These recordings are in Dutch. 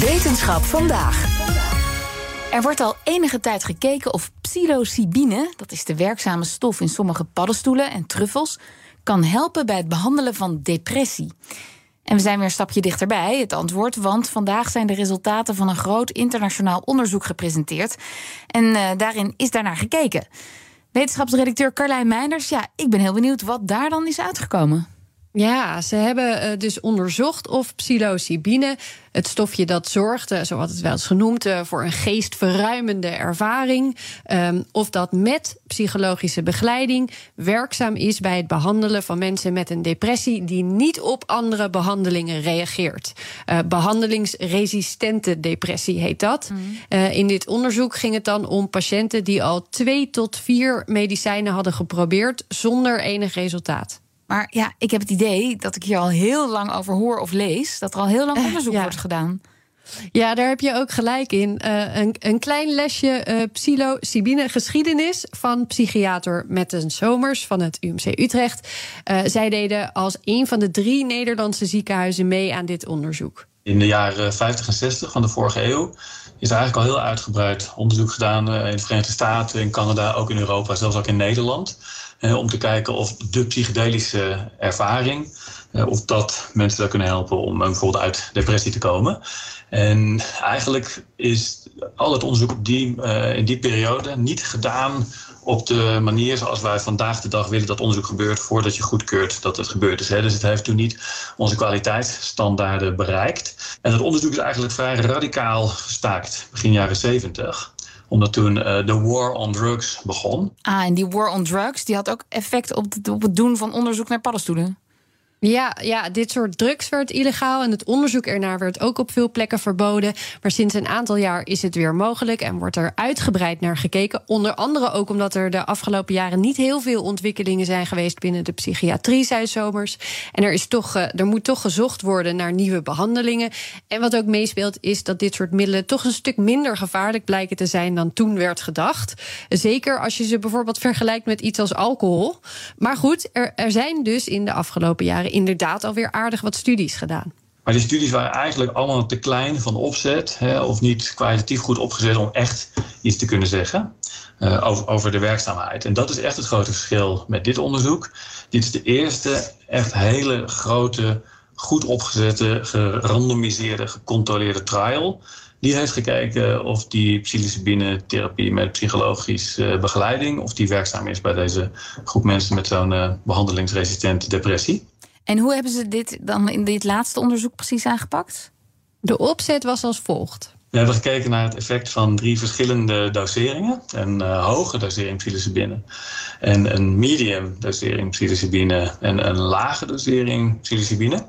Wetenschap vandaag. Er wordt al enige tijd gekeken of psilocybine, dat is de werkzame stof in sommige paddenstoelen en truffels, kan helpen bij het behandelen van depressie. En we zijn weer een stapje dichterbij, het antwoord, want vandaag zijn de resultaten van een groot internationaal onderzoek gepresenteerd. En uh, daarin is daarnaar gekeken. Wetenschapsredacteur Carlijn Meinders, ja, ik ben heel benieuwd wat daar dan is uitgekomen. Ja, ze hebben uh, dus onderzocht of psilocybine, het stofje dat zorgt, uh, zo had het wel eens genoemd, uh, voor een geestverruimende ervaring, um, of dat met psychologische begeleiding werkzaam is bij het behandelen van mensen met een depressie die niet op andere behandelingen reageert. behandelingsresistente depressie heet dat. Mm. in dit onderzoek ging het dan om patiënten die al twee tot vier medicijnen hadden geprobeerd zonder enig resultaat. Maar ja, ik heb het idee dat ik hier al heel lang over hoor of lees. Dat er al heel lang onderzoek ja. wordt gedaan. Ja, daar heb je ook gelijk in. Uh, een, een, klein lesje uh, psilocybine geschiedenis van psychiater Metten Somers van het UMC Utrecht. Uh, zij deden als een van de drie Nederlandse ziekenhuizen mee aan dit onderzoek. In de jaren 50 en 60 van de vorige eeuw is er eigenlijk al heel uitgebreid onderzoek gedaan in de Verenigde Staten, in Canada, ook in Europa, zelfs ook in Nederland. Uh, om te kijken of de psychedelische ervaring, uh, of dat mensen daar kunnen helpen om bijvoorbeeld uit depressie te komen. En eigenlijk is al het onderzoek op die, in die periode niet gedaan op de manier zoals wij vandaag de dag willen dat onderzoek gebeurt voordat je goedkeurt dat het gebeurd is. Hè. Dus het heeft toen niet onze kwaliteitsstandaarden bereikt. En het onderzoek is eigenlijk vrij radicaal gestaakt, begin jaren 70 omdat toen uh, de war on drugs begon. Ah, en die war on drugs die had ook effect op op het doen van onderzoek naar paddenstoelen. Ja, ja, dit soort drugs werd illegaal en het onderzoek ernaar werd ook op veel plekken verboden. Maar sinds een aantal jaar is het weer mogelijk en wordt er uitgebreid naar gekeken. Onder andere ook omdat er de afgelopen jaren niet heel veel ontwikkelingen zijn geweest binnen de psychiatrie, zei Somers. En er, is toch, er moet toch gezocht worden naar nieuwe behandelingen. En wat ook meespeelt is dat dit soort middelen toch een stuk minder gevaarlijk blijken te zijn dan toen werd gedacht. Zeker als je ze bijvoorbeeld vergelijkt met iets als alcohol. Maar goed, er, er zijn dus in de afgelopen jaren inderdaad alweer aardig wat studies gedaan. Maar die studies waren eigenlijk allemaal te klein van opzet, hè, of niet kwalitatief goed opgezet om echt iets te kunnen zeggen uh, over, over de werkzaamheid. En dat is echt het grote verschil met dit onderzoek. Dit is de eerste echt hele grote, goed opgezette, gerandomiseerde, gecontroleerde trial. Die heeft gekeken of die psilocybine therapie met psychologische uh, begeleiding, of die werkzaam is bij deze groep mensen met zo'n uh, behandelingsresistente depressie. En hoe hebben ze dit dan in dit laatste onderzoek precies aangepakt? De opzet was als volgt. We hebben gekeken naar het effect van drie verschillende doseringen. Een uh, hoge dosering psilocybine, en een medium dosering psilocybine en een lage dosering psilocybine.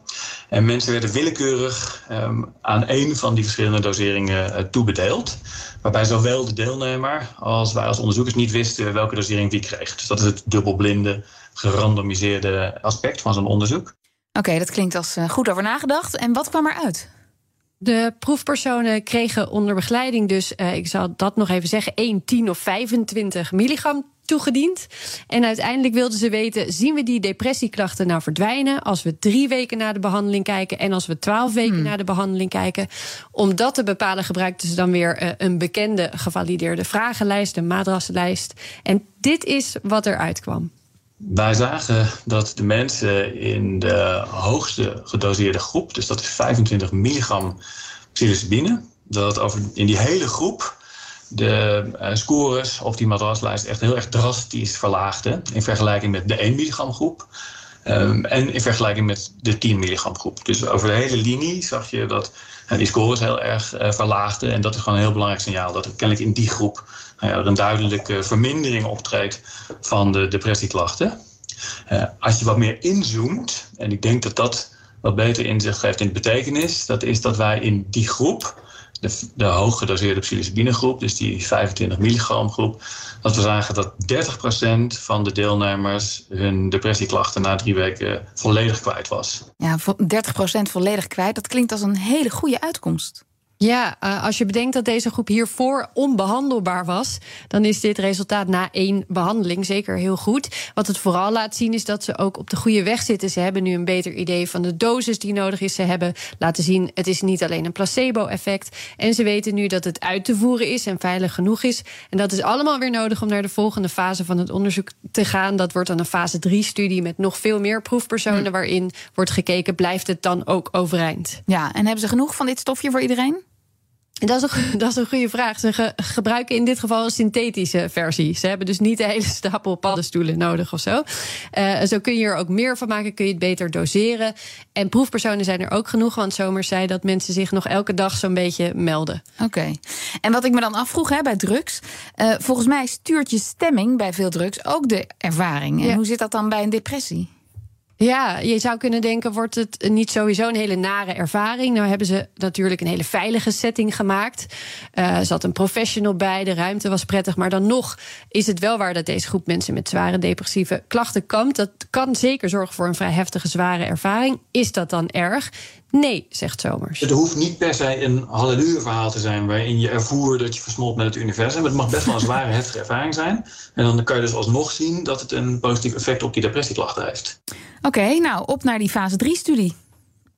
En mensen werden willekeurig um, aan één van die verschillende doseringen uh, toebedeeld. Waarbij zowel de deelnemer als wij als onderzoekers niet wisten welke dosering wie kreeg. Dus dat is het dubbelblinde, gerandomiseerde aspect van zo'n onderzoek. Oké, okay, dat klinkt als uh, goed over nagedacht. En wat kwam eruit? De proefpersonen kregen onder begeleiding dus, uh, ik zal dat nog even zeggen, 1, 10 of 25 milligram toegediend. En uiteindelijk wilden ze weten: zien we die depressieklachten nou verdwijnen als we drie weken na de behandeling kijken en als we twaalf weken hmm. na de behandeling kijken? Om dat te bepalen gebruikten ze dan weer uh, een bekende gevalideerde vragenlijst, een madrassenlijst. En dit is wat eruit kwam. Wij zagen dat de mensen in de hoogste gedoseerde groep, dus dat is 25 milligram psilocybine, dat over in die hele groep de uh, scores op die madraslijst echt heel erg drastisch verlaagden in vergelijking met de 1 milligram groep. Um, en in vergelijking met de 10 milligram groep. Dus over de hele linie zag je dat uh, die scores heel erg uh, verlaagden. En dat is gewoon een heel belangrijk signaal. Dat er kennelijk in die groep er een duidelijke vermindering optreedt van de depressieklachten. als je wat meer inzoomt, en ik denk dat dat wat beter inzicht geeft in de betekenis. Dat is dat wij in die groep, de, de hooggedoseerde psilocybine groep, dus die 25 milligram groep, dat we zagen dat 30% van de deelnemers hun depressieklachten na drie weken volledig kwijt was. Ja, 30% volledig kwijt. Dat klinkt als een hele goede uitkomst. Ja, uh, als je bedenkt dat deze groep hiervoor onbehandelbaar was, dan is dit resultaat na één behandeling zeker heel goed. Wat het vooral laat zien is dat ze ook op de goede weg zitten. Ze hebben nu een beter idee van de dosis die nodig is. Ze hebben laten zien, het is niet alleen een placebo-effect. En ze weten nu dat het uit te voeren is en veilig genoeg is. En dat is allemaal weer nodig om naar de volgende fase van het onderzoek te gaan. Dat wordt dan een fase 3-studie met nog veel meer proefpersonen, hm. waarin wordt gekeken, blijft het dan ook overeind? Ja, en hebben ze genoeg van dit stofje voor iedereen? Dat is, een, dat is een goede vraag. Ze gebruiken in dit geval een synthetische versie. Ze hebben dus niet de hele stapel paddenstoelen nodig of zo. Uh, zo kun je er ook meer van maken, kun je het beter doseren. En proefpersonen zijn er ook genoeg, want Zomers zei dat mensen zich nog elke dag zo'n beetje melden. Oké. En wat ik me dan afvroeg hè, bij drugs. Uh, volgens mij stuurt je stemming bij veel drugs ook de ervaring. En hoe zit dat dan bij een depressie? Ja, je zou kunnen denken, wordt het niet sowieso een hele nare ervaring? Nou hebben ze natuurlijk een hele veilige setting gemaakt. Er zat een professional bij, de ruimte was prettig. Maar dan nog is het wel waar dat deze groep mensen met zware depressieve klachten kampt. Dat kan zeker zorgen voor een vrij heftige, zware ervaring. Is dat dan erg? Nee, zegt Zomers. Het hoeft niet per se een halleluja-verhaal te zijn waarin je ervoer dat je versmolt met het universum. Het mag best wel een zware, heftige ervaring zijn. En dan kan je dus alsnog zien dat het een positief effect op die depressieklachten heeft. Oké, nou op naar die fase 3-studie.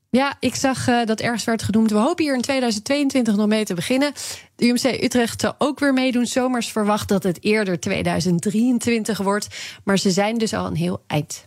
Ja, ik zag uh, dat ergens werd genoemd. We hopen hier in 2022 nog mee te beginnen. De UMC Utrecht zal ook weer meedoen. Zomers verwacht dat het eerder 2023 wordt. Maar ze zijn dus al een heel eind.